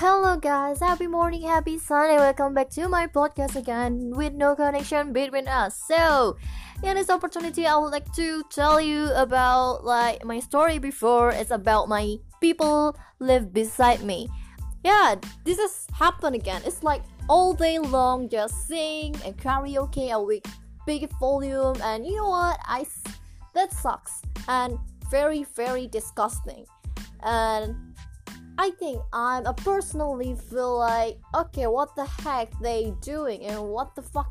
Hello guys, happy morning, happy Sunday. Welcome back to my podcast again with no connection between us. So, in this opportunity, I would like to tell you about like my story before. It's about my people live beside me. Yeah, this has happened again. It's like all day long just sing and karaoke with big volume and you know what? I that sucks and very very disgusting. And I think I personally feel like okay, what the heck they doing and what the fuck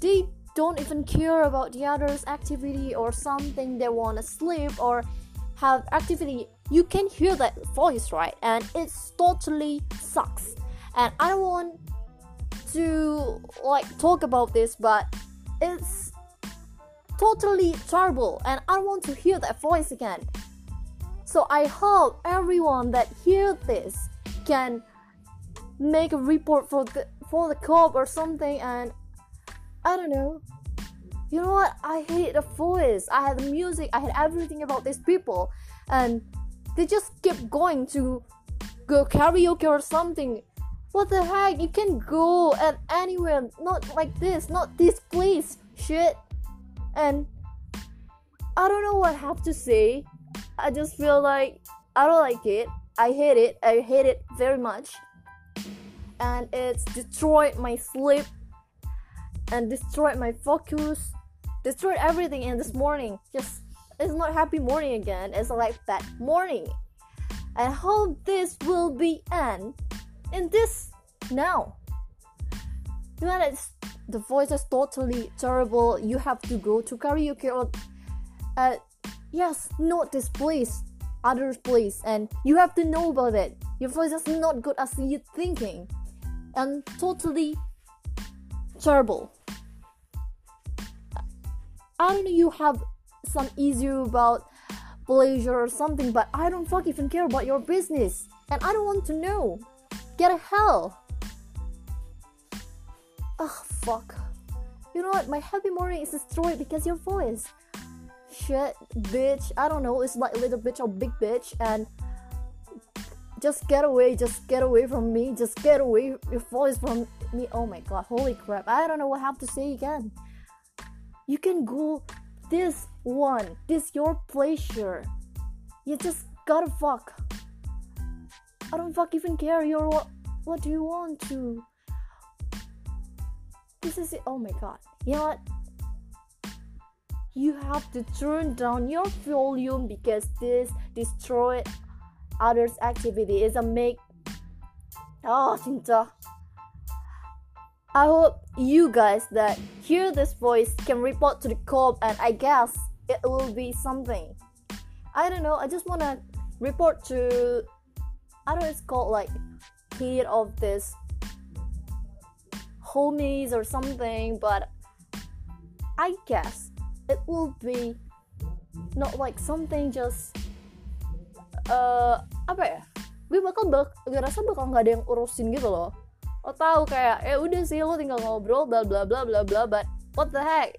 they don't even care about the other's activity or something they wanna sleep or have activity. You can hear that voice, right? And it's totally sucks. And I don't want to like talk about this, but it's totally terrible and I don't want to hear that voice again. So I hope everyone that hear this can make a report for the for the cop or something and I don't know. You know what? I hate the voice. I had the music. I had everything about these people, and they just keep going to go karaoke or something. What the heck? You can go at anywhere, not like this, not this place. Shit. And I don't know what I have to say. I just feel like I don't like it. I hate it. I hate it very much. And it's destroyed my sleep and destroyed my focus, destroyed everything in this morning. Just it's not happy morning again. It's like bad morning. I hope this will be end in this now. You know it's the voice is totally terrible. You have to go to karaoke or uh, yes, not this place, other place, and you have to know about it. Your voice is not good as you thinking, and totally terrible. I don't know you have some issue about pleasure or something, but I don't fuck even care about your business, and I don't want to know. Get a hell. Ugh, fuck. You know what? My happy morning is destroyed because your voice shit, bitch. I don't know. It's like little bitch or big bitch, and just get away, just get away from me, just get away your voice from me. Oh my god, holy crap! I don't know what I have to say again. You can go this one, this your pleasure. You just gotta fuck. I don't fuck even care. You're what? What do you want to? This is it. Oh my god. You know what? You have to turn down your volume because this destroy others activity is a make oh 진짜. I hope you guys that hear this voice can report to the cop and I guess it will be something. I don't know I just wanna report to I don't know it's called like head of this homies or something but I guess it will be not like something just uh, apa ya? Gue bakal bak gue rasa bakal nggak ada yang urusin gitu loh. Lo tahu kayak ya udah sih lo tinggal ngobrol bla bla bla bla bla but what the heck?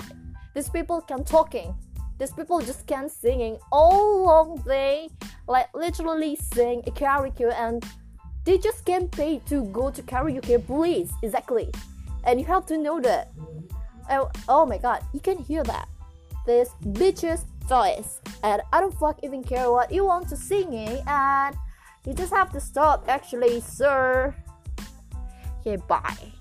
These people can talking. These people just can singing all long day like literally sing a karaoke and they just can't pay to go to karaoke please. Exactly. And you have to know that. Oh, oh my god you can hear that this bitch's voice. And I don't fuck even care what you want to singing and you just have to stop actually, sir. Okay, bye.